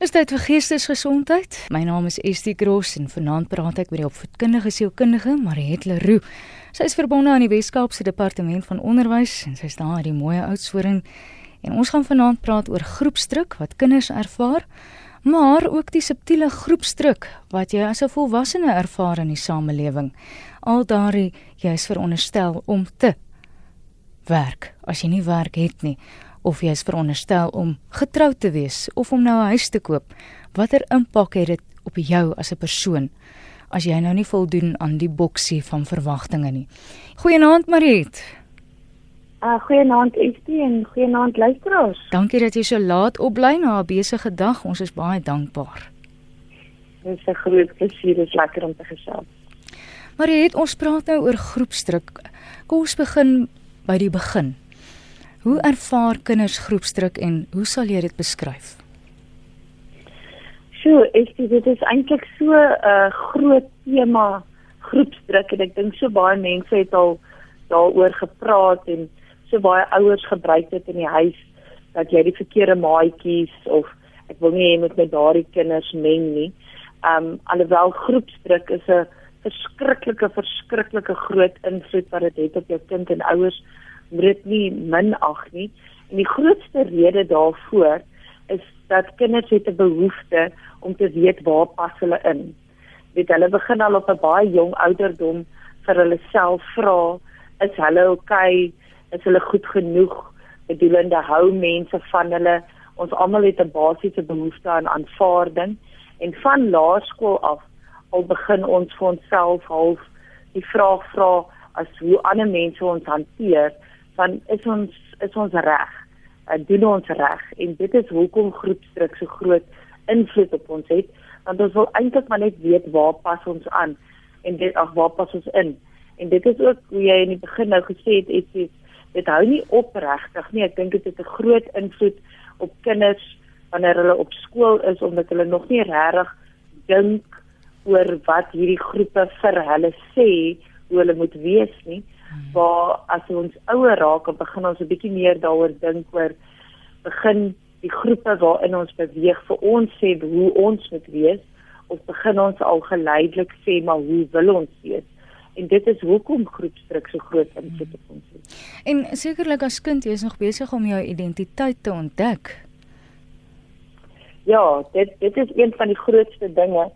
Dis tyd vir geestesgesondheid. My naam is Estie Gross en vanaand praat ek met die opvoedkundige sielkundige Mariet Leroux. Sy is verbonde aan die Wes-Kaapse Departement van Onderwys en sy staan in die mooi Oudtshoorn. En ons gaan vanaand praat oor groepsdruk wat kinders ervaar, maar ook die subtiele groepsdruk wat jy as 'n volwassene ervaar in die samelewing. Al daardie jy is veronderstel om te werk as jy nie werk het nie of jy is veronderstel om getroud te wees of om nou 'n huis te koop, watter impak het dit op jou as 'n persoon as jy nou nie voldoen aan die boksie van verwagtinge nie. Goeienaand Mariet. Uh goeienaand Estie en goeienaand luisteraars. Dankie dat jy so laat opbly na 'n besige dag. Ons is baie dankbaar. Dit is 'n groot plesier, dit is lekker om te gesels. Mariet, ons praat nou oor groepsdruk. Kom ons begin by die begin. Hoe ervaar kinders groepsdruk en hoe sal jy dit beskryf? So, ek sê dit is eintlik so 'n uh, groot tema groepsdruk en ek dink so baie mense het al daaroor gepraat en so baie ouers gebruik dit in die huis dat jy die verkeerde maatjies of ek wil nie hê met my daardie kinders meng nie. Um alhoewel groepsdruk is 'n verskriklike verskriklike groot invloed wat dit het op jou kind en ouers moet dit nie minag nie. En die grootste rede daarvoor is dat kinders het 'n behoefte om te weet waar pas hulle in. Dit hulle begin al op 'n baie jong ouderdom vir hulle self vra, is hulle oukei? Okay? Is hulle goed genoeg? Bedoelende hou mense van hulle? Ons almal het 'n basiese behoefte aan aanvaarding en van laerskool af al begin ons vir onsself half die vraag vra as hoe ander mense ons hanteer van is ons is ons reg? Uh, doen ons reg? En dit is hoekom groepsdruk so groot invloed op ons het, want ons wil eintlik maar net weet waar pas ons aan en dit ag waar pas ons in? En dit is ook hoe jy in die begin nou gesê het, is dit hou nie op regtig nie. Ek dink dit het 'n groot invloed op kinders wanneer hulle op skool is omdat hulle nog nie regtig dink oor wat hierdie groepe vir hulle sê hoe hulle moet wees nie waar as ons ouer raak en begin ons 'n bietjie meer daaroor dink oor begin die groepe waarin ons beweeg vir ons sê hoe ons moet wees of begin ons al geleidelik sê maar hoe wil ons wees en dit is hoekom groepsdruk so groot invloed op ons het. En sekerlik as kind jy is nog besig om jou identiteit te ontdek. Ja, dit dit is een van die grootste dinge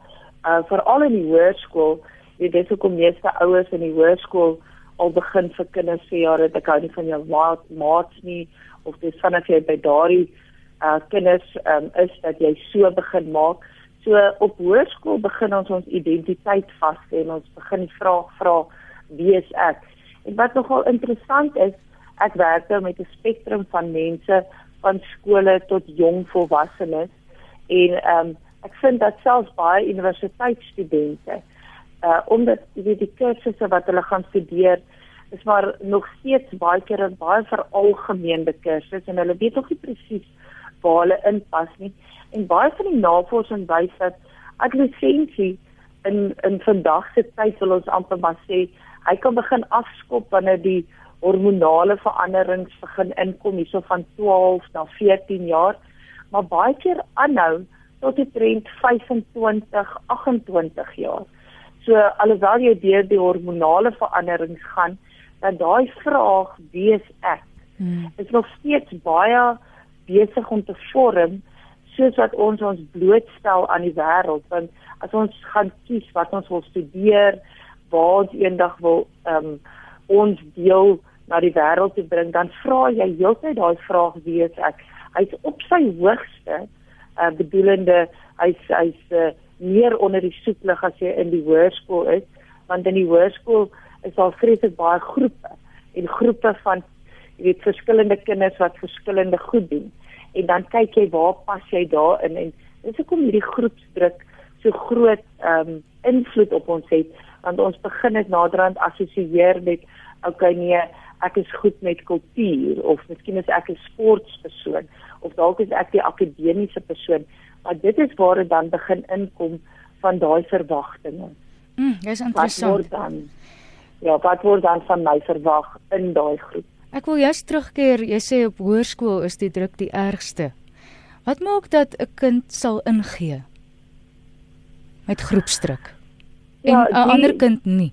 uh veral in die hoërskool, jy weet hoekom meeste ouers in die hoërskool al begin vir kinders sê ja, dit ek hou nie van jou maat maats nie of dis vanaf jy by daardie uh kinders um, is dat jy so begin maak. So op hoërskool begin ons ons identiteit vasstel en ons begin die vraag vra wie is ek? En wat nogal interessant is, ek werk nou met 'n spektrum van mense van skole tot jong volwassenes en ehm um, ek vind dat selfs baie universiteitsstudente uh omdat die die kursusse wat hulle gaan studeer is maar nog steeds baie keer 'n baie veralgemeende kursus en hulle weet nog nie presies waar hulle inpas nie. En baie van die navorsing wys dat adolessensie in in vandag se tyd wil ons amper maar sê hy kan begin afskop wanneer die hormonale veranderings begin inkom hierso van 12 na 14 jaar maar baie keer aanhou tot die trend 25 28 jaar So alhoewel jy deur die hormonale veranderings gaan, dat daai vraag wie is ek? Hmm. is nog steeds baie besig om te vorm soos wat ons ons blootstel aan die wêreld want as ons gaan kies wat ons wil studeer, waar ons eendag wil ehm um, ons deel na die wêreld te bring, dan vra jy heeltyd daai vraag wie is ek? Hy's op sy hoogste uh, bedoelende hy's hy's uh, meer onder die soeklig as jy in die hoërskool is, want in die hoërskool is daar vreeslik baie groepe en groepe van jy weet verskillende kinders wat verskillende goed doen. En dan kyk jy waar pas jy daarin en dis hoekom hierdie groepsdruk so groot ehm um, invloed op ons het want ons begin dit naderhand assosieer met okay nee ek is goed met kultuur of miskien is ek 'n sportpersoon of dalk is ek die akademiese persoon maar dit is waar dit dan begin inkom van daai verwagtinge. Mm, dis interessant. Wat word dan Ja, wat word dan van my verwag in daai groep? Ek wil juist terugkeer, jy sê op hoërskool is die druk die ergste. Wat maak dat 'n kind sal ingee met groepsdruk en 'n ja, ander kind nie?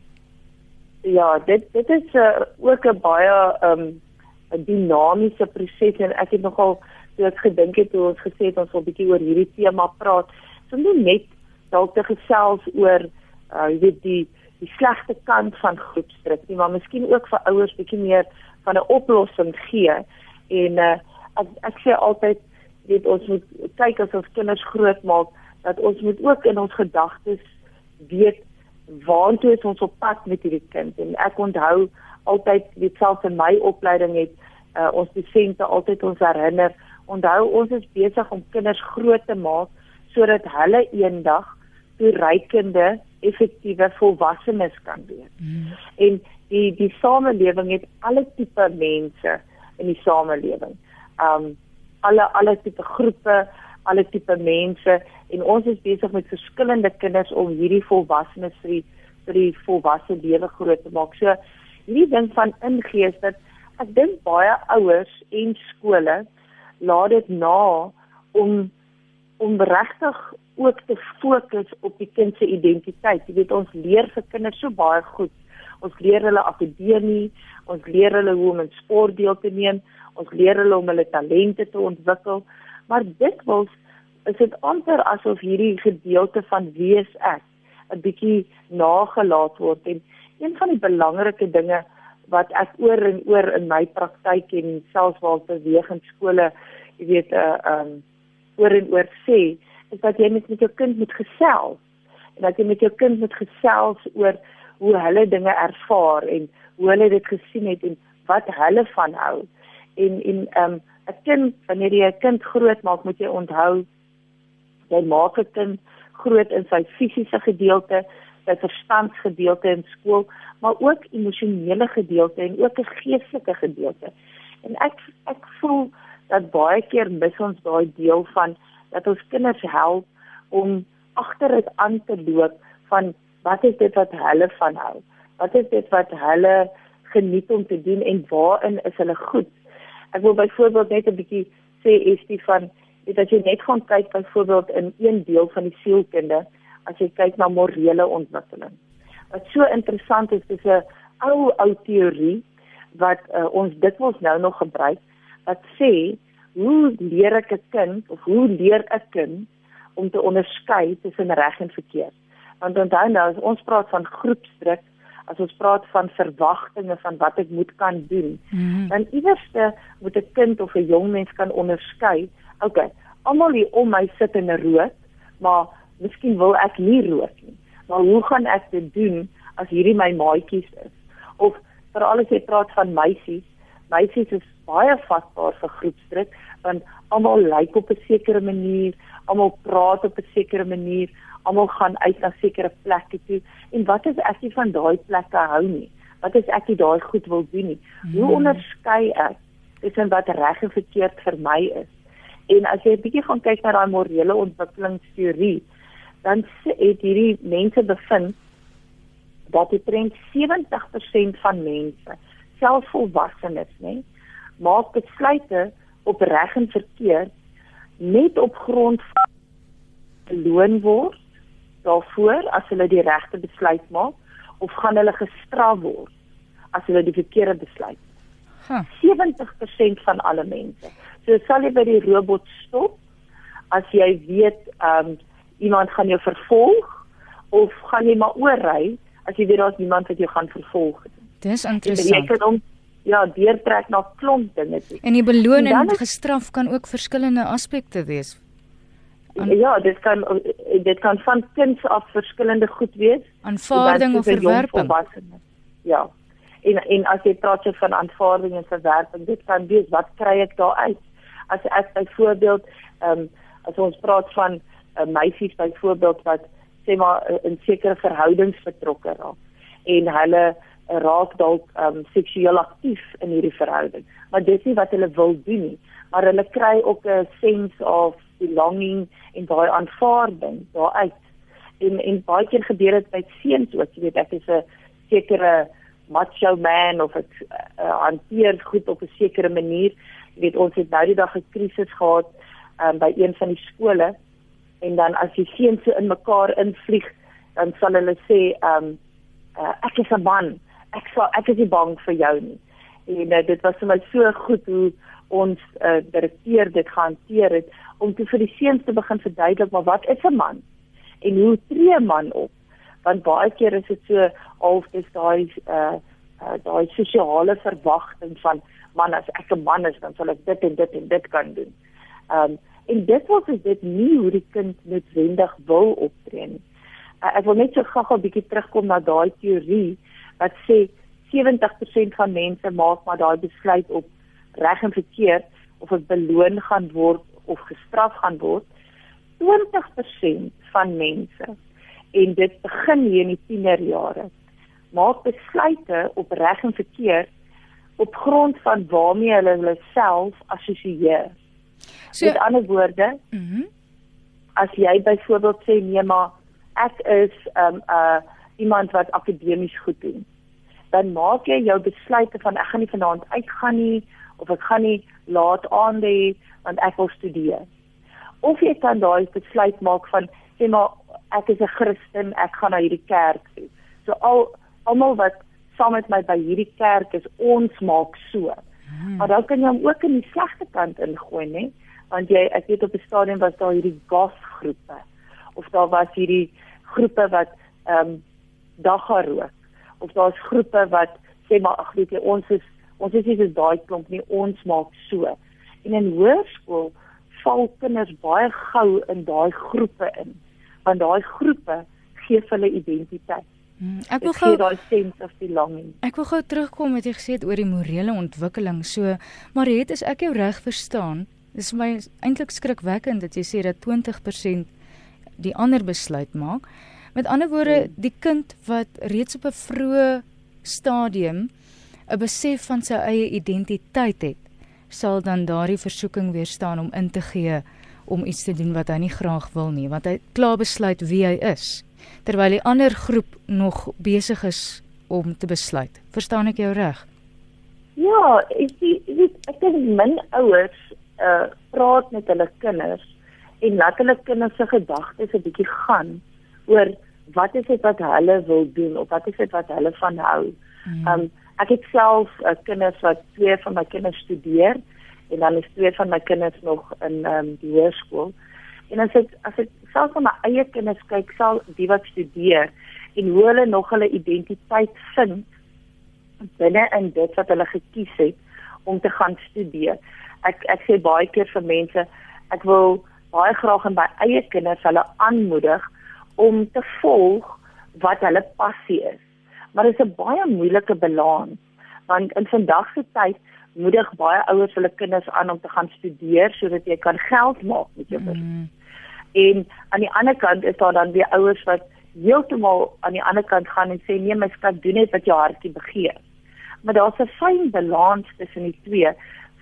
Ja, dit dit is uh, ook 'n baie um 'n dinamiese proses en ek het nogal toe ek gedink het toe ons gesê het ons wil bietjie oor hierdie tema praat. So nie net dalk te gesels oor uh jy weet die die slegte kant van groepsdruk nie, maar miskien ook vir ouers bietjie meer van 'n oplossing gee. En uh ek ek sê altyd weet ons moet kyk as ons kinders grootmaak dat ons moet ook in ons gedagtes weet waartoe is ons op pad met hierdie kind en ek onthou altyd weet selfs in my opleiding het uh, ons dosente altyd ons herinner onthou ons is besig om kinders groot te maak sodat hulle eendag toereikende effektiewe volwassenes kan wees. Mm. En die die samelewing het alle tipe mense in die samelewing. Um alle alle tipe groepe, alle tipe mense en ons is besig met verskillende kinders om hierdie volwassenes vir die vir die volwasse lewe groot te maak. So hierdie ding van ingees dat ek dink baie ouers en skole laat dit na om om regtig ook te fokus op die kind se identiteit. Jy weet ons leer vir kinders so baie goed. Ons leer hulle akademie, ons leer hulle hoe om in sport deel te neem, ons leer hulle om hulle talente te ontwikkel, maar dit wil is dit amper asof hierdie gedeelte van wie ek 'n bietjie nagelaat word en een van die belangrike dinge wat ek oor en oor in my praktyk en selfs waar te weeg in skole, jy weet, uh um oor en oor sê, is dat jy met met jou kind moet gesels en dat jy met jou kind moet gesels oor hoe hulle dinge ervaar en hoe hulle dit gesien het en wat hulle van hou. En en um 'n kind wanneer jy 'n kind groot maak, moet jy onthou jy maak 'n kind groot in sy fisiese gedeelte, sy verstandsgedeelte in skool, maar ook emosionele gedeelte en ook 'n geestelike gedeelte. En ek ek voel dat baie keer mis ons daai deel van dat ons kinders help om agter dit aan te loop van wat is dit wat hulle van hou? Wat is dit wat hulle geniet om te doen en waarin is hulle goed? Ek wil byvoorbeeld net 'n bietjie sê Estie van dit as jy net gaan kyk byvoorbeeld in een deel van die sielkunde as jy kyk na morele ontwikkeling. Wat so interessant is, dis 'n ou ou teorie wat uh, ons dikwels nou nog gebruik wat sê hoe leer ek 'n kind of hoe leer 'n kind om te onderskei tussen reg en verkeerd? Want onthou nou as ons praat van groepsdruk, as ons praat van verwagtinge van wat ek moet kan doen, mm -hmm. dan iewerste moet 'n kind of 'n jong mens kan onderskei. Okay, almal hier om my sit in 'n rook, maar miskien wil ek nie rook nie. Maar hoe gaan ek dit doen as hierdie my maatjies is? Of veral as jy praat van meisies, meisies is baie vatbaar vir groepsdruk want almal lyk op 'n sekere manier, almal praat op 'n sekere manier, almal gaan uit na sekere plekke toe en wat is ek nie van daai plekke hou nie? Wat is ek nie daai goed wil doen nie? Hoe hmm. onderskei ek tussen wat reg en verkeerd vir my is? En as jy 'n bietjie gaan kyk na daai morele ontwikkelingsteorie, dan het hierdie mense bevind dat die trend 70% van mense, selfs volwassenes, nê, maak besluite op reg en verkeerd net op grond van beloon word daarvoor as hulle die regte besluit maak of gaan hulle gestraf word as hulle die verkeerde besluit. Huh. 70% van alle mense. So sal jy by die robot stop as jy weet ehm um, iemand gaan jou vervolg of gaan jy maar oorry as jy weet daar's niemand wat jou gaan vervolg nie. Dis interessant. Jy kan om ja, deurtrek na klomp dinge toe. En die beloning en gestraf kan ook verskillende aspekte wees. An ja, dit kan dit kan van kinds af verskillende goed wees. Aanvaarding of verwerping. Ja. En en as jy praat so van aanvaarding en verwerping, dit kan wees wat kry ek daar uit? As ek byvoorbeeld ehm um, as ons praat van uh, meisies byvoorbeeld wat sê maar uh, in sekere verhoudings betrokke raak en hulle uh, raak dalk um, seksueel aktief in hierdie verhouding. Maar dit is nie wat hulle wil doen nie maar hulle kry ook 'n sense of belonging en daai aanvaarding daaruit. En en baie keer gebeur dit by seuns ook jy weet ek is 'n sekere macho man of ek uh, hanteer goed op 'n sekere manier. Jy weet ons het nou die dag 'n krisis gehad um, by een van die skole en dan as die seuns so in mekaar invlieg, dan sal hulle sê ehm um, uh, ek is 'n man. Ek sal ek is nie bang vir jou nie. En uh, dit was vir my so goed hoe ons uh, direkteur dit gehanteer het om te vir die seuns te begin verduidelik maar wat is 'n man en hoe tree 'n man op? Want baie keer is dit so half dis daai uh, uh daai sosiale verwagting van man as ek 'n man is dan sal ek dit en dit en dit kan doen. Um en dit was dit nie hoe die kind noodwendig wil optree nie. Uh, ek wil net so gou-gou 'n bietjie terugkom na daai teorie wat sê 70% van mense maak maar daai besluit op reg en verkeerd of dit beloon gaan word of gestraf gaan word. 20% van mense en dit begin hier in die tienerjare maak besluite op reg en verkeerd op grond van waarmee hulle hulle self assosieer. So, Met ander woorde, mhm. Mm as jy byvoorbeeld sê nee maar ek is 'n um, uh iemand wat akademies goed doen, dan maak jy jou besluite van ek gaan nie vanaand uitgaan nie of ek gaan nie laat aand hê want ek wil studeer. Of jy kan daai besluit maak van sê maar ek is 'n Christen, ek gaan na hierdie kerk toe. So al almal wat saam met my by hierdie kerk is, ons maak so. Hmm. Maar dan kan jy hom ook in die slegte kant ingooi, né? Want jy ek weet op 'n stadium was daar hierdie gasgroepe of daar was hierdie groepe wat ehm um, dagga rook of daar's groepe wat sê maar ag weet jy ons is ons is nie so daai klomp nie, ons maak so. En in hoërskool val kinders baie gou in daai groepe in want daai groepe gee hulle identiteit. Hmm, ek wil gou daai sense of belonging. Ek wil gou terugkom met jy gesê het oor die morele ontwikkeling. So, maar het is ek jou reg verstaan? Dis my eintlik skrikwekkend dat jy sê dat 20% die ander besluit maak. Met ander woorde, hmm. die kind wat reeds op 'n vroeë stadium 'n besef van sy eie identiteit het, sal dan daardie versoeking weerstaan om in te gee om iets te doen wat hy nie graag wil nie, want hy klaar besluit wie hy is, terwyl die ander groep nog besig is om te besluit. Verstaan ek jou reg? Ja, ek ek ek dink min ouers uh praat met hulle kinders en laat hulle kinders se gedagtes 'n bietjie gaan oor wat is dit wat hulle wil doen of wat is dit wat hulle van hou. Hmm. Um ek het self uh, kinders wat twee van my kinders studeer en dan is twee van my kinders nog in um, die hoërskool. En as ek as ek self van my eie kinders kyk, sal die wat studeer en hoe hulle nog hulle identiteit vind binne in dit wat hulle gekies het om te gaan studeer. Ek ek sê baie keer vir mense, ek wil baie graag in my eie kinders hulle aanmoedig om te volg wat hulle passie is. Maar dit is 'n baie moeilike balans want in vandag se tyd moedig baie ouers hulle kinders aan om te gaan studeer sodat jy kan geld maak met jou kind. Mm. En aan die ander kant is daar dan weer ouers wat heeltemal aan die ander kant gaan en sê nee, my skat doen net wat jou hartjie begeer. Maar daar's 'n fyn balans tussen die twee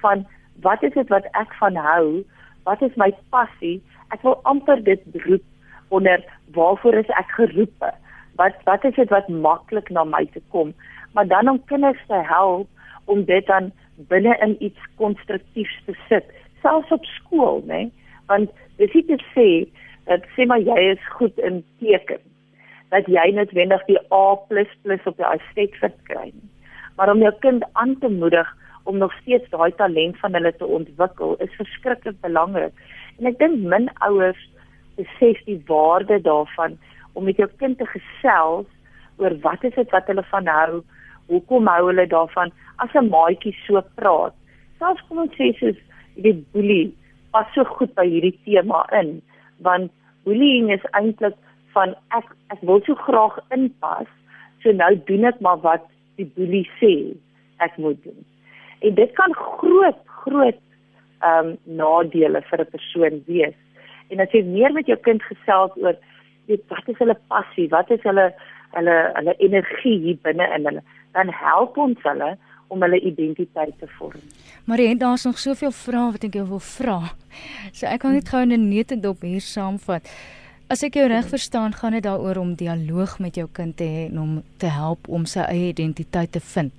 van wat is dit wat ek van hou? Wat is my passie? Ek wil amper dit roep onder waarvoor is ek geroepe? Wat wat is dit wat maklik na my te kom? Maar dan om kinders te help om dit dan binne in iets konstruktiefs te sit, selfs op skool, né? Nee? Want dis nie te sê dat sê maar jy is goed in teken dat jy netwendig die A++ op die assessment kry nie. Maar om jou kind aan te moedig om nog steeds daai talent van hulle te ontwikkel is verskriklik belangrik. En ek dink min ouers besef die waarde daarvan om met jou kind te gesels oor wat is dit wat hulle van hou, hoekom hou hulle daarvan as 'n maatjie so praat. Selfs kom ons sê soos die boelie pas so goed by hierdie tema in want bullying is eintlik van ek ek wil so graag inpas so nou doen ek maar wat die boelie sê ek moet doen. En dit kan groot groot ehm um, nadele vir 'n persoon wees. En as jy meer met jou kind gesels oor weet wat is hulle passie, wat is hulle hulle hulle energie hier binne in hulle, dan help ons hulle om hulle identiteit te vorm. Maar jy het daar's nog soveel vrae wat ek jou wil vra. So ek kan net gou 'n netedop hier saamvat. As ek jou reg verstaan, gaan dit daaroor om dialoog met jou kind te hê en om te help om sy eie identiteit te vind.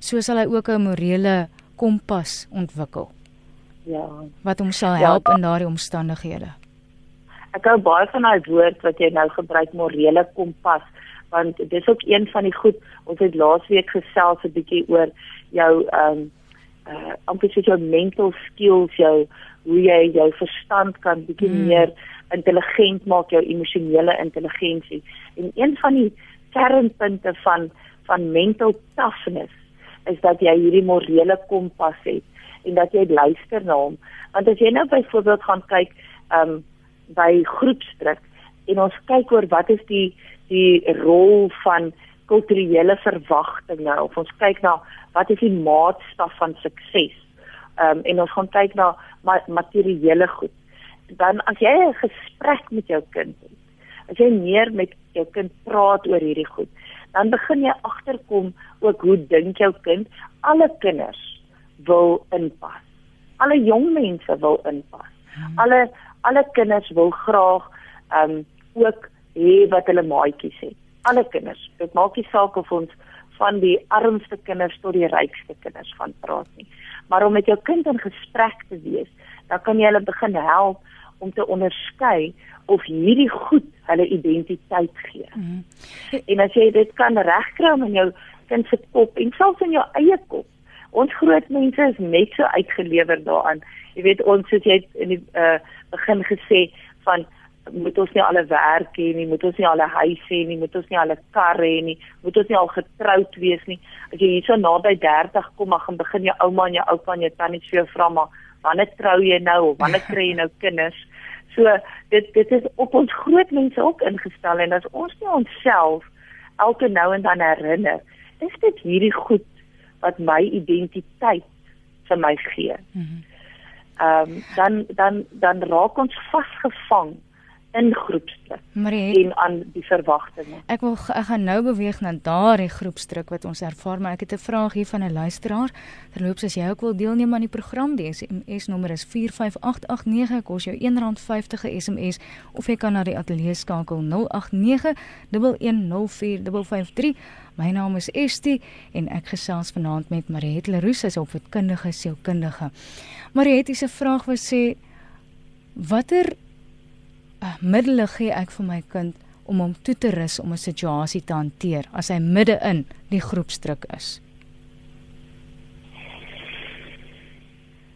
So sal hy ook 'n morele kompas ontwikkel. Ja. Wat hom sal help ja, in daardie omstandighede. Ek hou baie van daai woord wat jy nou gebruik, morele kompas, want dis ook een van die goed ons het laasweek gesels 'n bietjie oor jou ehm um, uh amper soos jou mental skills, jou hoe jy jou verstand kan bietjie hmm. meer intelligent maak, jou emosionele intelligensie. En een van die kernpunte van van mental toughness is dat jy hierdie morele kompas het en dat jy luister na hom. Want as jy nou byvoorbeeld gaan kyk um by groepsdruk en ons kyk oor wat is die die rol van kulturele verwagtinge of ons kyk na wat is die maatstaf van sukses. Um en ons gaan kyk na ma materiële goed. Dan as jy 'n gesprek met jou kind het, as jy meer met jou kind praat oor hierdie goed, dan begin jy agterkom ook hoe dink jou kind alle kinders wil inpas alle jong mense wil inpas hmm. alle alle kinders wil graag um ook hê wat hulle maatjies het alle kinders dit maak nie saak of ons van die armste kinders tot die rykste kinders van praat nie maar om met jou kind in gesprek te wees dan kan jy hulle begin help om te onderskei of hierdie goed hulle identiteit gee. Mm -hmm. En as jy dit kan regkry in jou kind se kop en selfs in jou eie kop. Ons groot mense is net so uitgelewer daaraan. Jy weet ons het jy in die uh, begin gesê van moet ons nie alle werk hê nie, moet ons nie alle huis hê nie, moet ons nie alle kar hê nie, moet ons nie al getroud wees nie. As jy hierso naby 30 kom, mag gaan begin jou ouma en jou oupa en jou tannie vir jou vra maar wanneer trou jy nou of wanneer kry jy nou kinders? So dit dit is op ons groot mense ook ingestel en as ons nie onsself elke nou en dan herinner, is dit hierdie goed wat my identiteit vir my gee. Mhm. Ehm um, dan dan dan raak ons vasgevang in groepsdruk het, en aan die verwagtinge. Ek wil ek gaan nou beweeg na daardie groepsdruk wat ons ervaar, maar ek het 'n vraag hier van 'n luisteraar. Terloops as jy ook wil deelneem aan die program, die SMS nommer is 45889, kos jou R1.50 'n SMS of jy kan na die ateljee skakel 0891104553. My naam is Estie en ek gesels vanaand met Mariet Leroux, sy is opvoedkundige sielkundige. Mariet se vraag was sê watter middele gee ek vir my kind om hom toe te rus om 'n situasie te hanteer as hy midde in die groepsdruk is?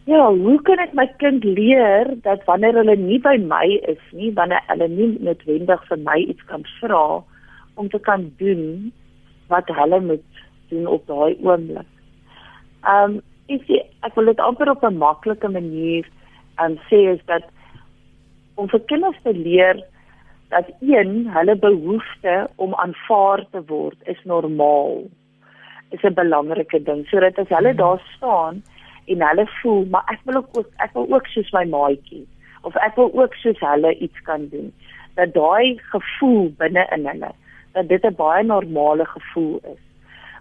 Ja, hoe kan ek my kind leer dat wanneer hulle nie by my is nie, wanneer hulle nie noodwendig vir my iets kan vra om te kan doen wat hulle moet doen op daai oomblik. Um ek sê ek wil dit amper op 'n maklike manier um sê is dat om vir kinders te leer dat een hulle behoefte om aanvaar te word is normaal is 'n belangrike ding. Sodat as hulle daar staan en hulle voel maar ek wil ook ek wil ook soos my maatjie of ek wil ook soos hulle iets kan doen dat daai gevoel binne in hulle dat dit 'n baie normale gevoel is.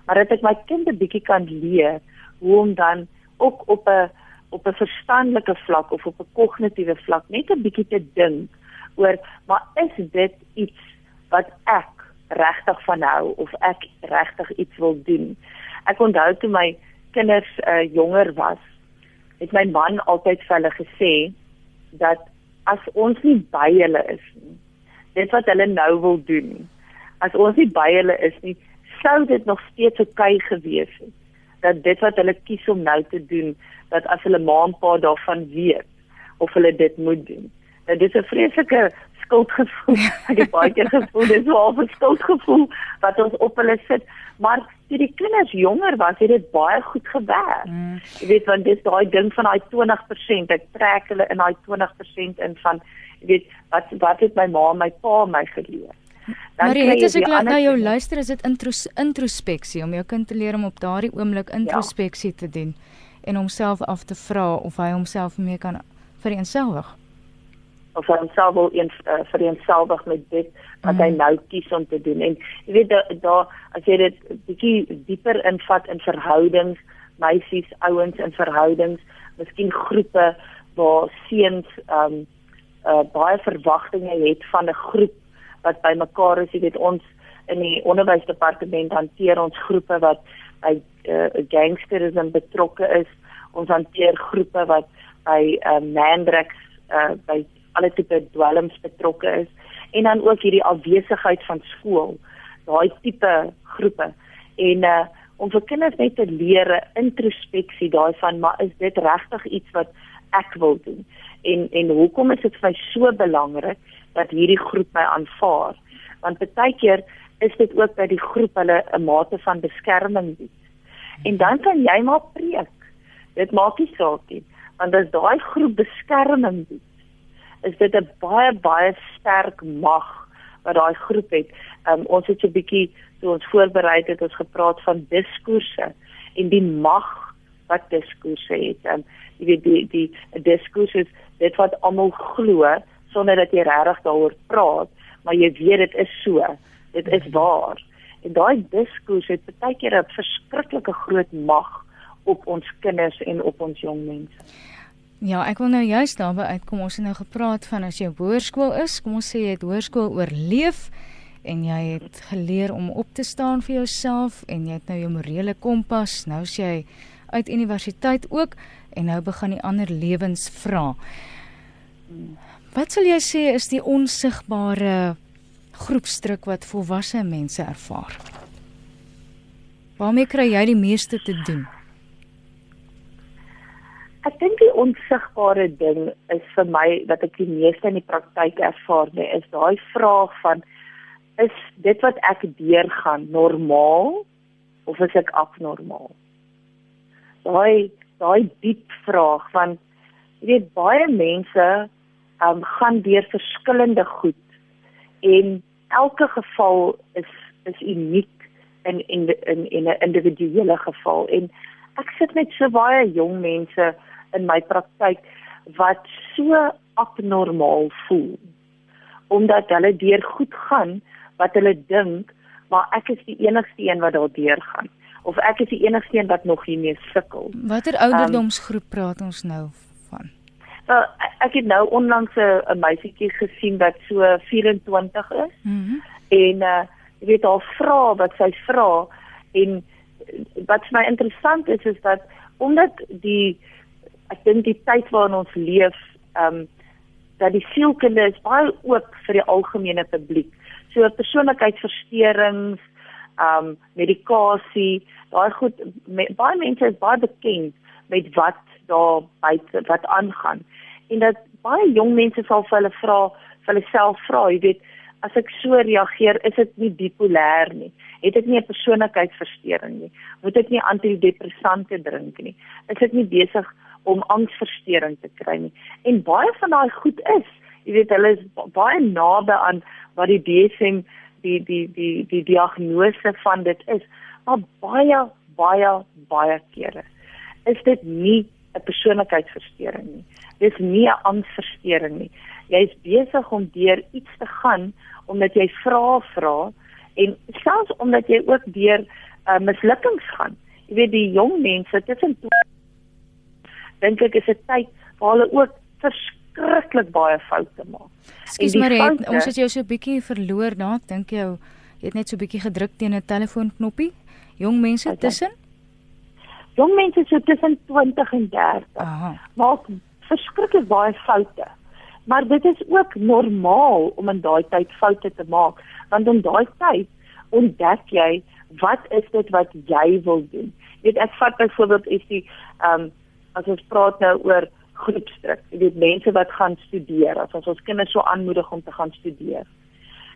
Maar dat ek my kind 'n bietjie kan leer hoe om dan ook op 'n op 'n verstandelike vlak of op 'n kognitiewe vlak net 'n bietjie te dink oor maar is dit iets wat ek regtig van hou of ek regtig iets wil doen. Ek onthou toe my kinders uh, jonger was, het my man altyd vir hulle gesê dat as ons nie by hulle is nie, dit wat hulle nou wil doen, as ons nie by hulle is nie, sou dit nog steeds oukei okay gewees het dat dit wat hulle kies om nou te doen dat as hulle ma en pa daarvan weet of hulle dit moet doen. Nou dit is 'n vreeslike skuldgevoel. Ek het baie keer gevoel dis so 'n skuldgevoel wat ons op hulle sit, maar toe die kinders jonger was, het dit baie goed gewerk. Mm. Jy weet want dis daai ding van daai 20%, ek trek hulle in daai 20% in van jy weet wat wat het my ma en my pa my geleer. Maar het as ek na jou luister, is dit intros, introspeksie om jou kind te leer om op daardie oomblik introspeksie ja. te doen en homself af te vra of hy homself mee kan vereenselwig of hy homself wil eens uh, vereenselwig met dit wat mm. hy nou kies om te doen en jy weet daar da, as jy dit bietjie dieper invat in verhoudings meisies ouens in verhoudings miskien groepe waar seuns um uh, baie verwagtinge het van 'n groep wat bymekaar is jy weet ons in die onderwysdepartement hanteer ons groepe wat by uh, gangsterisme betrokke is. Ons hanteer groepe wat by ehm um, Mandrex uh by alle tipe dwelms betrokke is. En dan ook hierdie afwesigheid van skool daai tipe groepe. En uh om vir kinders net te leer introspeksie daai van maar is dit regtig iets wat ek wil doen en en hoekom is dit vir my so belangrik dat hierdie groep my aanvaar? Want baie keer is dit ook dat die groep hulle 'n mate van beskerming bied. En dan kan jy maar preek. Dit maak nie saak nie want as daai groep beskerming bied is dit 'n baie baie sterk mag wat daai groep het. Um, ons het so 'n bietjie toe ons voorberei het, ons gepraat van diskoerse en die mag wat diskoerse het. Um, jy weet die die diskurs is dit wat almal glo sonder dat jy regtig daaroor praat, maar jy weet dit is so. Dit is waar. En daai diskurs het baie keer 'n verskriklike groot mag op ons kinders en op ons jong mense. Ja, ek wil nou juist daarby uitkom. Ons het nou gepraat van as jy hoërskool is, kom ons sê jy het hoërskool oorleef en jy het geleer om op te staan vir jouself en jy het nou jou morele kompas. Nou as jy uit universiteit ook en nou begin die ander lewens vra. Wat sal jy sê is die onsigbare groepsdruk wat volwasse mense ervaar? Waarmee kry jy die meeste te doen? Ek dink die onsigbare ding is vir my wat ek die meeste in die praktyk ervaar, nee, is daai vraag van is dit wat ek deurgaan normaal of is ek abnormaal? Daai daai diep vraag van jy weet baie mense um, gaan deur verskillende goed en elke geval is is uniek in in in in 'n individuele geval en ek sit met so baie jong mense in my praktyk wat so abnormaal voel omdat hulle deur goed gaan wat hulle dink maar ek is die enigste een wat daar deur gaan of ek is die enigste een wat nog hiermee sukkel. Watter ouderdomsgroep um, praat ons nou van? Wel ek het nou onlangs 'n meisietjie gesien wat so 24 is. Mm en uh jy weet haar vra wat sy vra en wat vir my interessant is is dat omdat die ek dink die tyd waarin ons leef, ehm um, dat die sielkunde is baie oop vir die algemene publiek. So persoonlikheidsversteurings, um, medikasie, daai goed me, baie mense is baie bekend met wat daar buite wat aangaan. En dat baie jong mense sal vir hulle vra, vir hulle self vra, jy weet, as ek so reageer, is dit nie bipolêr nie. Het ek nie 'n persoonlikheidsversteuring nie? Moet ek nie antidepressante drink nie? Is ek nie besig om angsversteuring te kry nie. En baie van daai goed is, jy weet hulle is baie naby aan wat die DSM die die die die diagnose van dit is. Maar baie baie baie kere is dit nie 'n persoonlikheidsversteuring nie. Dis nie 'n angsversteuring nie. Jy is besig om deur iets te gaan omdat jy vra vra en selfs omdat jy ook deur uh, mislukkings gaan. Jy weet die jong mense tussen dink ek is 'n tyd waar hulle ook verskriklik baie foute maak. Skus maar foute, ons het jou so 'n bietjie verloor daar. Ek dink jou jy het net so 'n bietjie gedruk teen 'n telefoonknoppie. Jong mense okay. tussen Jong mense so tussen 20 en 30 Aha. maak verskriklik baie foute. Maar dit is ook normaal om in daai tyd foute te maak, want in daai tyd ontdek jy wat is dit wat jy wil doen. Weet ek vat byvoorbeeld is die ehm um, as ons praat nou oor groepsdruk, jy weet mense wat gaan studeer, as ons ons kinders so aanmoedig om te gaan studeer.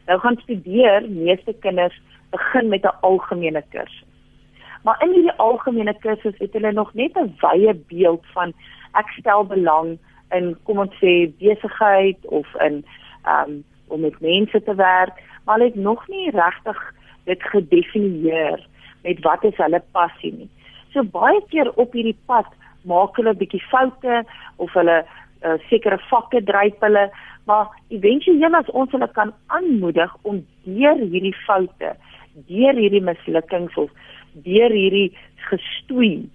Nou gaan studeer, meeste kinders begin met 'n algemene kursus. Maar in hierdie algemene kursus het hulle nog net 'n wye beeld van ek stel belang in kom ons sê besigheid of in um om met mense te werk, maar hulle het nog nie regtig dit gedefinieer met wat is hulle passie nie. So baie keer op hierdie pad maak hulle 'n bietjie foute of hulle uh, sekere vakke dryp hulle, maar éventueel as ons hulle kan aanmoedig om deur hierdie foute, deur hierdie mislukkings of deur hierdie gestoei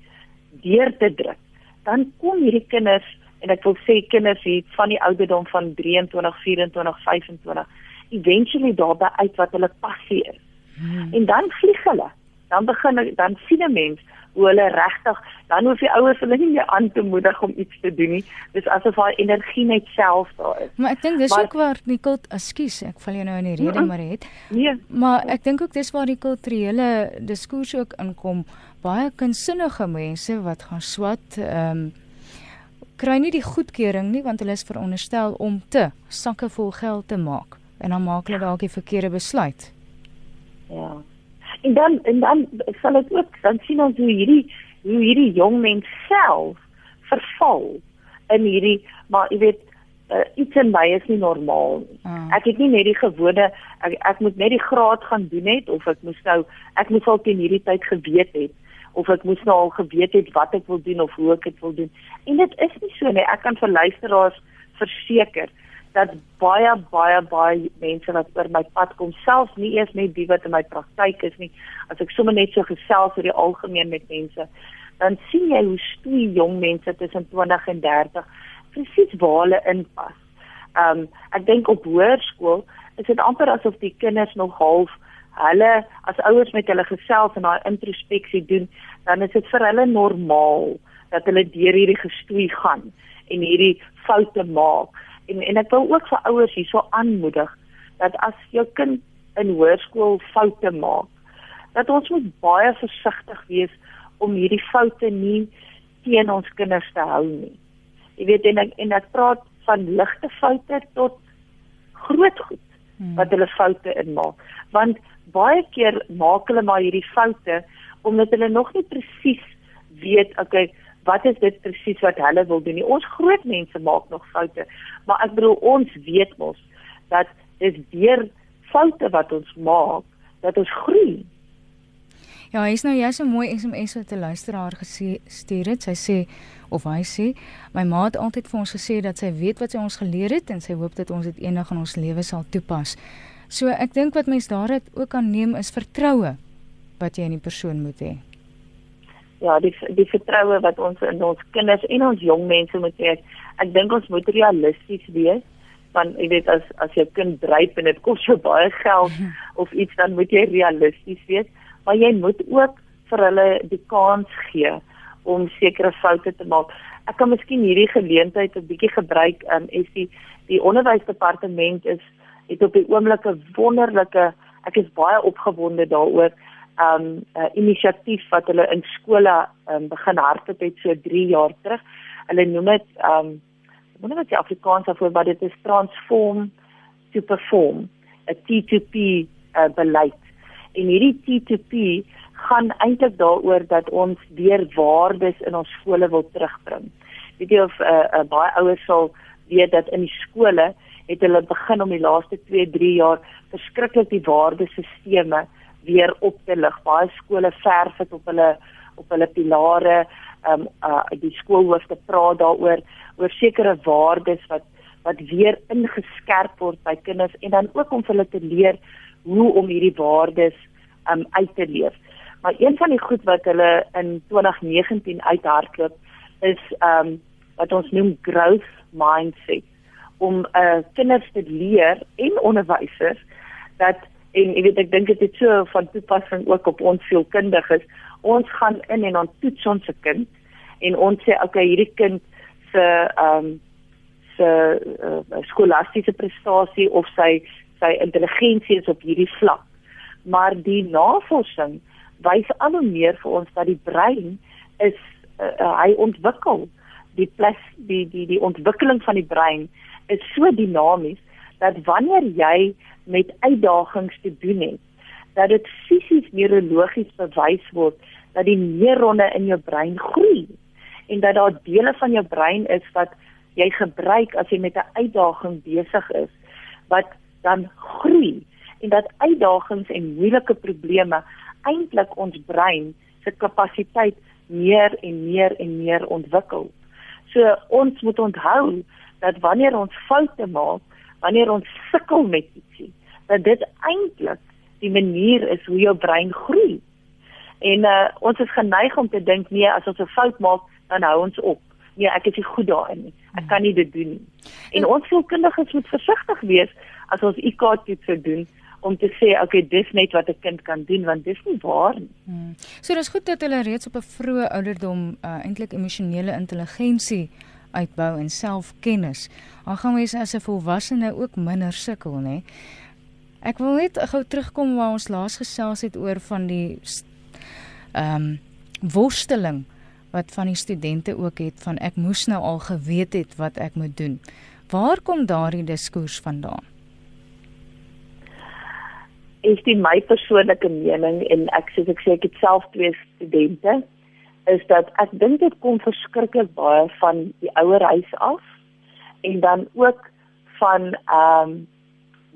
deur te druk, dan kom hierdie kinders en ek wil sê kinders hier van die ouderdom van 23, 24, 25 eventually daarby uit wat hulle passie is. Hmm. En dan vlieg hulle. dan begin dan sien 'n mens hulle regtig dan hoef die ouers hulle nie meer aan te moedig om iets te doen nie. Dis asof haar energie net self daar is. Maar ek dink dis maar, ook waar Nicole, ekskuus, ek val jou nou in die rede maar het. Nee. Maar ek dink ook dis waar die kulturele diskurs ook inkom. Baie kunsinnige mense wat gaan swat, ehm um, kry nie die goedkeuring nie want hulle is veronderstel om te sakke vol geld te maak en dan maak hulle dalk die verkeerde besluit. Ja. En dan en dan sal dit ook dan sien ons hoe hierdie hoe hierdie jong mens self verval in hierdie maar jy weet uh, iets in my is nie normaal nie. Ah. Ek het nie net die gewone ek, ek moet net die graad gaan doen het of ek moes nou ek moes al teen hierdie tyd geweet het of ek moes nou al geweet het wat ek wil doen of hoe ek dit wil doen. En dit is nie so nie. Ek kan vir luisteraars verseker dat baie baie baie mense wat oor my pad kom, selfs nie eers net die wat in my praktyk is nie, as ek sommer net so gesels oor die algemeen met mense, dan sien jy hoe stoei jong mense tussen 20 en 30 presies waar hulle inpas. Um, ek dink op hoërskool is dit amper asof die kinders nog half hulle as ouers met hulle gesels en daai introspeksie doen, dan is dit vir hulle normaal dat hulle deur hierdie gestoei gaan en hierdie foute maak en en ek wil ook vir ouers hierso aanmoedig dat as jou kind in hoërskool foute maak, dat ons moet baie versigtig wees om hierdie foute nie teen ons kinders te hou nie. Jy weet en ek, en ek praat van ligte foute tot groot goed hmm. wat hulle foute inmaak. Want baie keer maak hulle maar hierdie foute omdat hulle nog nie presies weet, okay, wat is dit presies wat hulle wil doen nie. Ons groot mense maak nog foute, maar ek bedoel ons weet mos dat dis deur foute wat ons maak dat ons groei. Ja, hy's nou jy's 'n mooi SMS wat 'n luisteraar gesê stuur het. Sy sê of hy sê, my ma het altyd vir ons gesê dat sy weet wat sy ons geleer het en sy hoop dat ons dit eendag in ons lewe sal toepas. So ek dink wat mense daaruit ook kan neem is vertroue wat jy in die persoon moet hê ja, die die vertroue wat ons in ons kinders en ons jong mense moet hê. Ek dink ons moet realisties wees want jy weet as as jou kind dryp en dit kos jou baie geld of iets dan moet jy realisties wees, maar jy moet ook vir hulle die kans gee om sekere foute te maak. Ek kan miskien hierdie geleentheid 'n bietjie gebruik um is die die onderwysdepartement is het op die oomblik 'n wonderlike ek is baie opgewonde daaroor um 'n uh, inisiatief wat hulle in skole um begin hardloop het so 3 jaar terug. Hulle noem dit um ek nie wat die Afrikaans daarvoor maar dit is transform to perform, 'n T2P uh, beleid. En hierdie T2P gaan eintlik daaroor dat ons weer waardes in ons skole wil terugbring. Weet jy of uh, uh, baie ouers sal weet dat in die skole het hulle begin om die laaste 2, 3 jaar verskriklik die waardesisteme weer op te lig. Baie skole verf dit op hulle op hulle pilare. Ehm um, uh die skoolhoofde praat daaroor oor sekere waardes wat wat weer ingeskerp word by kinders en dan ook om hulle te leer hoe om hierdie waardes um uit te leef. Maar een van die goed wat hulle in 2019 uithardloop is um wat ons noem growth mindset om uh kinders te leer en onderwysers dat en jy weet ek dink dit is so van toepassing ook op ons sielkundiges. Ons gaan in en ons toets ons se kind en ons sê okay hierdie kind se ehm um, se uh, skolastiese prestasie of sy sy intelligensie is op hierdie vlak. Maar die navorsing wys al hoe meer vir ons dat die brein is uh, uh, hy ontwikkel die plas die die die ontwikkeling van die brein is so dinamies dat wanneer jy met uitdagings te doen het, dat dit fisies neurologies bewys word dat die neurone in jou brein groei en dat daar dele van jou brein is wat jy gebruik as jy met 'n uitdaging besig is wat dan groei en dat uitdagings en moeilike probleme eintlik ons brein se kapasiteit meer en meer en meer ontwikkel. So ons moet onthou dat wanneer ons foute maak, wanneer ons sukkel met ietsie, dat dit eintlik die manier is hoe jou brein groei. En uh, ons is geneig om te dink nee, as ons 'n fout maak, dan hou ons op. Nee, ek is nie goed daarin nie. Ek kan nie dit doen nie. En ons sielkundiges moet versigtig wees as ons IQ-toets doen om te sê okay dis net wat 'n kind kan doen want dis nie waar nie. Hmm. So dis goed dat hulle reeds op 'n vroeë ouderdom uh, eintlik emosionele intelligensie uitbou en selfkennis. Dan gaan mens as 'n volwassene ook minder sukkel, nê? Ek wil net gou terugkom waar ons laas gesels het oor van die ehm um, worsteling wat van die studente ook het van ek moes nou al geweet het wat ek moet doen. Waar kom daardie diskurs vandaan? Is dit my persoonlike mening en ek sê ek sê ek het self twee studente is dat ek dink dit kom verskriklik baie van die ouer huis af en dan ook van ehm um,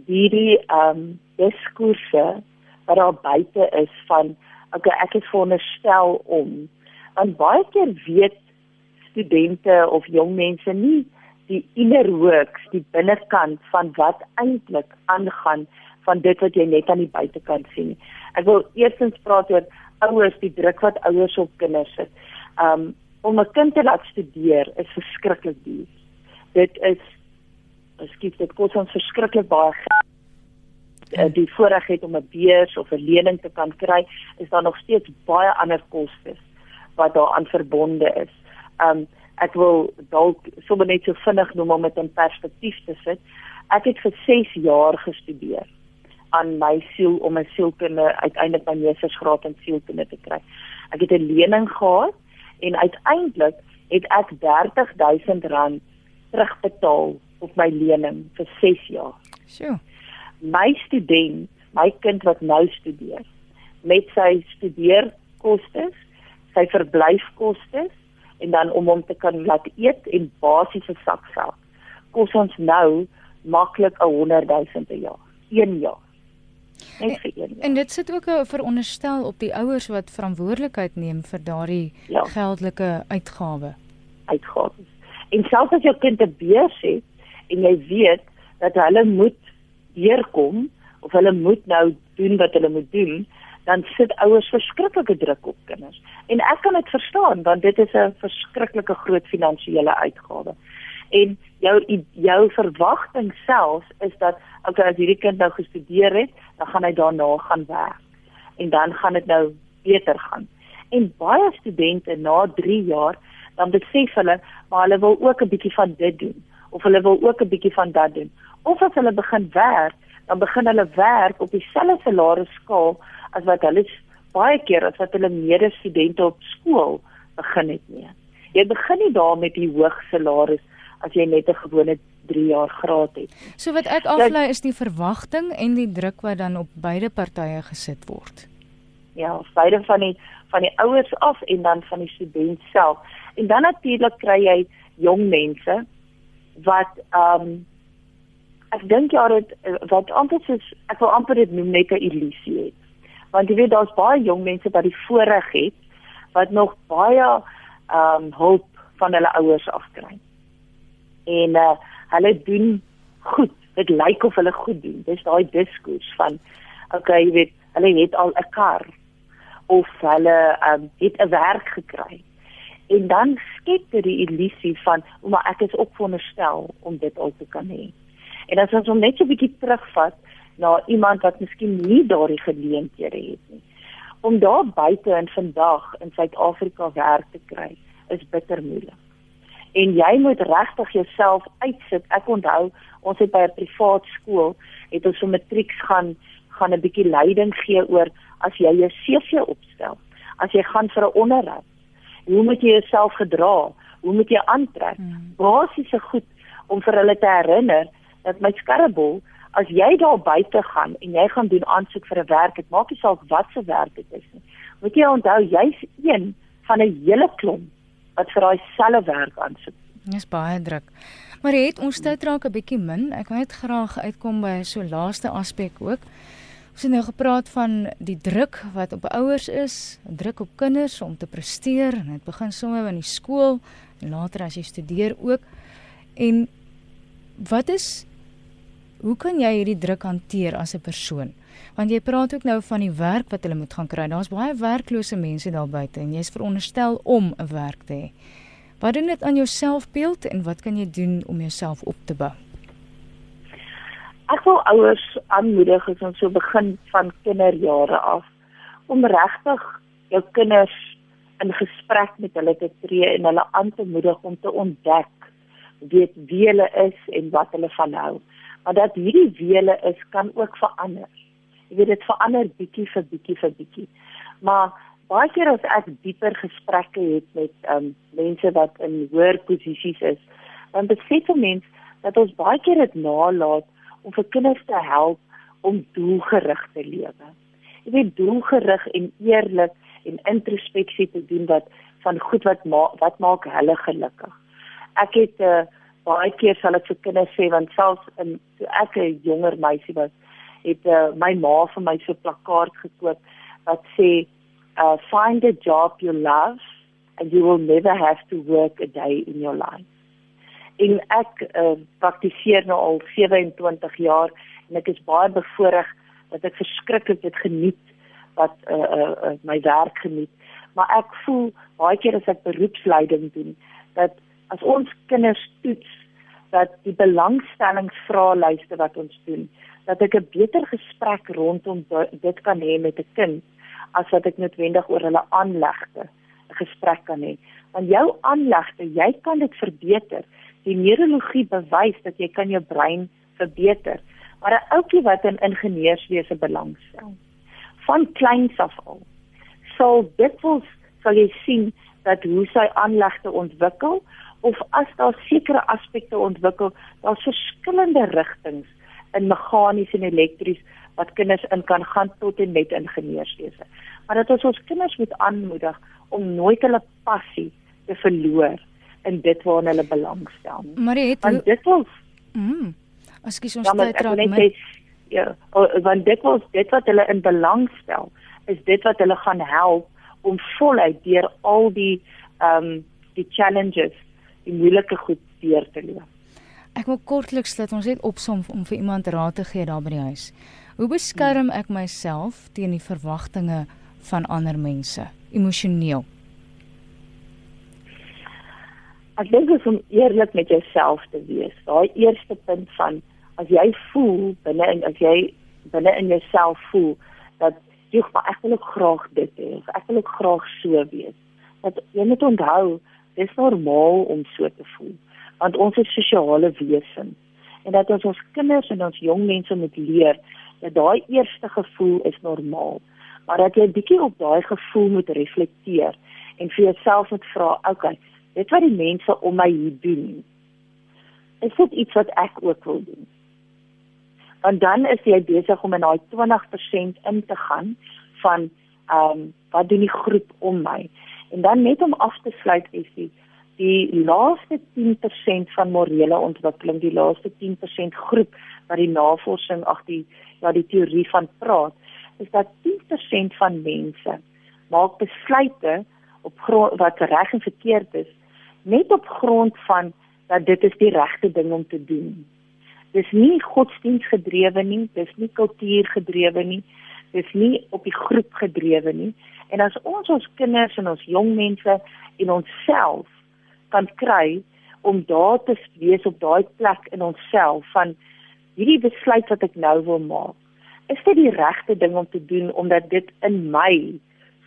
hierdie ehm um, diskurse wat daar buite is van okay ek is veronderstel om want baie keer weet studente of jong mense nie die inner works die binnekant van wat eintlik aangaan van dit wat jy net aan die buitekant sien. Ek wil eerstens praat oor ouers die druk wat ouers op kinders sit. Um om 'n kind te laat studeer is verskriklik duur. Dit is skiet dit kos ons verskriklik baie geld. Uh, die voorreg het om 'n beurs of 'n lening te kan kry, is daar nog steeds baie ander kostes wat daaraan verbonde is. Um ek wil dalk sommer net so vinnig noem om dit in perspektief te sit. Ek het vir 6 jaar gestudeer aan my siel om 'n sielkunde uiteindelik my meestersgraad in sielkunde te kry. Ek het 'n lening gehad en uiteindelik het ek R30000 terugbetaal op my lening vir 6 jaar. Sjoe. My student, my kind wat nou studeer, met sy studeerkoste, sy verblyfkoste en dan om hom te kan laat eet en basiese sakgeld, kos ons nou maklik 'n 100000 per jaar. 1 jaar net vir een. En dit sit ook 'n veronderstel op die ouers wat verantwoordelikheid neem vir daardie ja. geldelike uitgawe. Uitgawes. En selfs as jou kind 'n beurs het en jy weet dat hulle moet deurkom of hulle moet nou doen wat hulle moet doen, dan sit ouers verskriklike druk op kinders. En ek kan dit verstaan want dit is 'n verskriklike groot finansiële uitgawe. En jou jou verwagting self is dat okay as hierdie kind nou gestudeer het, dan gaan hy daarna gaan werk. En dan gaan dit nou beter gaan. En baie studente na 3 jaar dan besef hulle maar hulle wil ook 'n bietjie van dit doen of hulle wil ook 'n bietjie van dat doen. Of as hulle begin werk, dan begin hulle werk op dieselfde salarisskaal as wat hulle baie keer as wat hulle medestudente op skool begin het nie. Jy begin nie daar met die hoë salaris as jy net 'n gewone 3 jaar graad het. So wat ek aflei is die verwagting en die druk wat dan op beide partye gesit word. Ja, beide van die van die ouers af en dan van die student self. En dan natuurlik kry jy jong mense wat ehm um, ek dink ja dit wat amper soos ek wil amper dit noem net 'n illusie het. Want jy weet daar's baie jong mense wat die voorreg het wat nog baie ehm um, hulp van hulle ouers afkry en uh, hulle doen goed. Dit lyk of hulle goed doen. Dis daai diskurs van okay, jy weet, hulle het al 'n kar of hulle um, het 'n werk gekry. En dan skep dit die illusie van, maar ek is ook veronderstel om dit al te kan hê. En as ons hom net so 'n bietjie terugvat na iemand wat miskien nie daardie geleenthede het nie. Om daar buite in vandag in Suid-Afrika werk te kry, is bitter moeilik en jy moet regtig jouself uitsit. Ek onthou ons het by 'n privaat skool het ons so matrieks gaan gaan 'n bietjie leiding gee oor as jy jou CV opstel. As jy gaan vir 'n onderhoud, hoe moet jy jouself gedra? Hoe moet jy aantrek? Hmm. Basiese goed om vir hulle te herinner dat my skarrebol as jy daar buite gaan en jy gaan doen aansoek vir 'n werk, dit maak nie saak wat se werk dit is nie. Moet jy onthou jy's een van 'n hele klomp wat vir daai selfe werk aansoek. Dis baie druk. Maar het ons tyd raak 'n bietjie min. Ek wil net graag uitkom by so laaste aspek ook. Ons het nou gepraat van die druk wat op ouers is, druk op kinders om te presteer en dit begin sommer in die skool en later as jy studeer ook. En wat is hoe kan jy hierdie druk hanteer as 'n persoon? Want jy praat ook nou van die werk wat hulle moet gaan kry. Daar's baie werklose mense daar buite en jy's veronderstel om 'n werk te hê. Wat doen dit aan jou selfbeeld en wat kan jy doen om jouself op te bou? Ek wil ouers aanmoedig as ons so begin van kinderjare af om regtig jou kinders in gesprek met hulle te tree en hulle aan te moedig om te ontdek weet wie hulle is en wat hulle van hou. Maar dat hierdie wie hulle is kan ook verander. Jy weet dit verander bietjie vir bietjie vir bietjie. Maar baie keer as ek dieper gesprekke het met um, mense wat in hoër posisies is, dan besef 'n mens dat ons baie keer dit nalat om vir kinders te help om doelgerig te lewe. Jy weet doelgerig en eerlik en introspeksie te doen wat van goed wat ma wat maak hulle gelukkig. Ek het uh, baie keer sal ek vir kinders sê want selfs in toe ek 'n jonger meisie was, het uh, my ma vir my so 'n plakkaat gekoop wat sê uh, find a job you love and you will never have to work a day in your life. En ek uh, praktiseer nou al 27 jaar en ek is baie bevoorreg dat ek verskriklik dit geniet wat uh, uh, uh, my werk geniet. Maar ek voel baie keer as ek beroepsleiding doen dat as ons kinders toets dat die belangstellingsvraelyste wat ons doen, dat ek 'n beter gesprek rondom dit kan hê met 'n kind as wat ek noodwendig oor hulle aanlegte 'n gesprek kan hê. Want jou aanlegte, jy kan dit verbeter. Die neurologie bewys dat jy kan jou brein verbeter. Maar 'n ouetjie wat in ingenieurswese belangstel, van kleins af al. So dikwels sal jy sien dat hoe sy aanlegte ontwikkel of as daar sekere aspekte ontwikkel, daar's verskillende rigtings in meganies en elektries wat kinders in kan gaan tot en met ingenieurswese. Maar dit is ons kinders moet aanmoedig om nooit hulle passie te verloor in dit waarna hulle belangstel. Maar het Want dit mm, Ekskuus ons ja, tyd raak met ja, want dit was dit wat hulle in belang stel, is dit wat hulle gaan help om voluit deur al die ehm um, die challenges, die moeilike goed deur te leef. Ek wil kortliks dat ons net opsom om vir iemand raad te gee daar by die huis. Hoe beskerm ek myself teen die verwagtinge van ander mense emosioneel? Ek dink dit is om eerlik met jouself te wees. Daai eerste punt van as jy voel binne in as jy binne in jouself voel dat jy maar ek wil ook graag dit hê ek wil ook graag so wees. Dat jy moet onthou, dis normaal om so te voel want ons is sosiale wesens en dat ons ons kinders en ons jong mense moet leer dat daai eerste gevoel is normaal maar dat jy bietjie op daai gevoel moet reflekteer en vir jouself moet vra, okay, dit wat die mense om my hier doen is dit iets wat ek ook wil doen want dan is jy besig om in daai 20% in te gaan van ehm um, wat doen die groep om my. En dan net om af te sluit is die die laaste 10% van morele ontwikkeling die laaste 10% groep wat die navorsing ag die ja die teorie van praat is dat 10% van mense maak besluite op grond wat reg en verkeerd is net op grond van dat dit is die regte ding om te doen dis nie godsdienstgedrewe nie, dis nie kultuurgedrewe nie, dis nie op die groep gedrewe nie. En as ons ons kinders en ons jong mense en onsself kan kry om daar te wees op daai plek in onsself van hierdie besluit wat ek nou wil maak. Is dit die regte ding om te doen omdat dit in my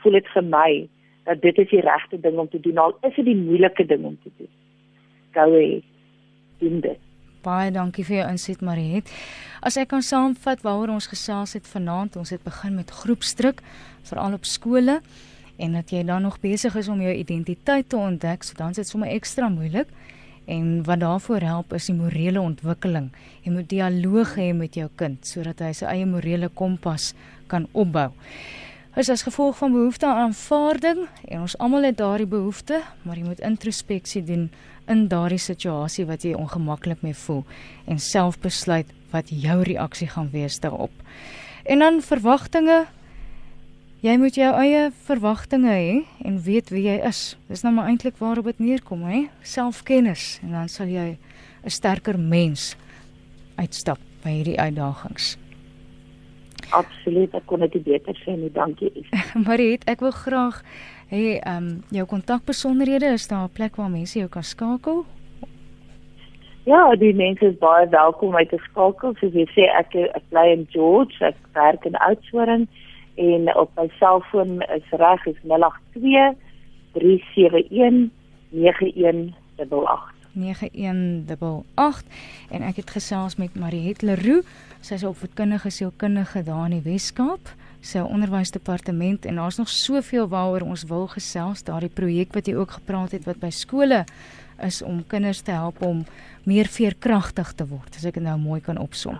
voel dit vir my dat dit is die regte ding om te doen al is dit die moeilike ding om te doen. Gou hê doen dit. Baie dankie vir jou inset Mariet. As ek kan saamvat waaroor ons gesels het vanaand, ons het begin met groepsdruk veral op skole en dat jy dan nog besig is om jou identiteit te ontdek, so dan is dit sommer ekstra moeilik. En wat daarvoor help is die morele ontwikkeling. Jy moet dialoog hê met jou kind sodat hy sy eie morele kompas kan opbou. Is as gevolg van behoefte aan aanvaarding en ons almal het daardie behoefte, maar jy moet introspeksie doen in daardie situasie wat jy ongemaklik mee voel en self besluit wat jou reaksie gaan wees daarop. En dan verwagtinge. Jy moet jou eie verwagtinge hê en weet wie jy is. Dis nou maar eintlik waarop dit neerkom, hè? Selfkennis en dan sal jy 'n sterker mens uitstap by hierdie uitdagings. Absoluut, ek kon dit beter sê nie, dankie. Mariet, ek wil graag Hey, ehm um, jou kontakbesonderhede is daar 'n plek waar mense jou kan skakel? Ja, die mense is baie welkom uit te skakel. Soos jy sê, ek ek bly in George, ek werk in Oudtshoorn en op my selfoon is reg is 082 371 9188. 9188 en ek het gesels met Mariet Leroux. Sy is opvoedkundige sielkundige daar in die Wes-Kaap. Sy onderwysdepartement en daar's nog soveel waaroor ons wil gesels. Daardie projek wat jy ook gepraat het wat by skole is om kinders te help om meer veerkragtig te word. As ek dit nou mooi kan opsom.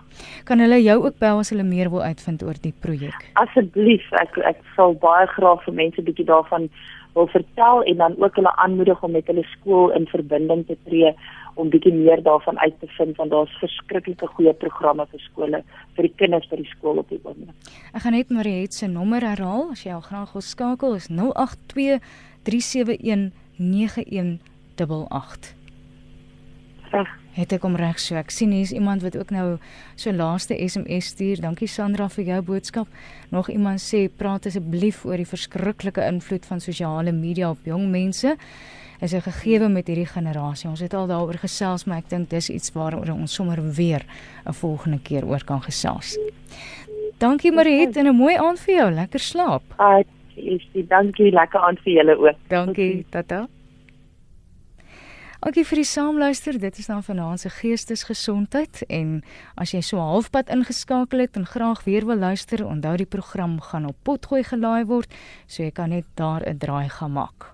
Kan hulle jou ook bel as hulle meer wil uitvind oor die projek? Asseblief, ek ek sal baie graag vir mense 'n bietjie daarvan wil vertel en dan ook hulle aanmoedig om met hulle skool in verbinding te tree om bietjie meer daarvan uit te vind want daar's verskriklike goeie programme vir skole vir die kinders by die skool op die oomblik. Ek gaan net Mariet se nommer herhaal as jy al graag wil skakel is 082 371 9188. Reg. Het ek hom reg so. Ek sien hier's iemand wat ook nou so laaste SMS stuur. Dankie Sandra vir jou boodskap. Nog iemand sê praat asseblief oor die verskriklike invloed van sosiale media op jong mense. Is 'n gegewe met hierdie generasie. Ons het al daaroor gesels, maar ek dink dis iets waaroor ons sommer weer 'n volgende keer oor kan gesels. Dankie Mariet en 'n mooi aand vir jou. Lekker slaap. Ah, uh, dankie. Lekker aand vir julle ook. Dankie. Tata. Dankie vir die saamluister. Dit is dan vanaand se geestesgesondheid en as jy so halfpad ingeskakel het en graag weer wil luister, onthou die program gaan op potgooi gelaai word, so jy kan net daar 'n draai gaan maak.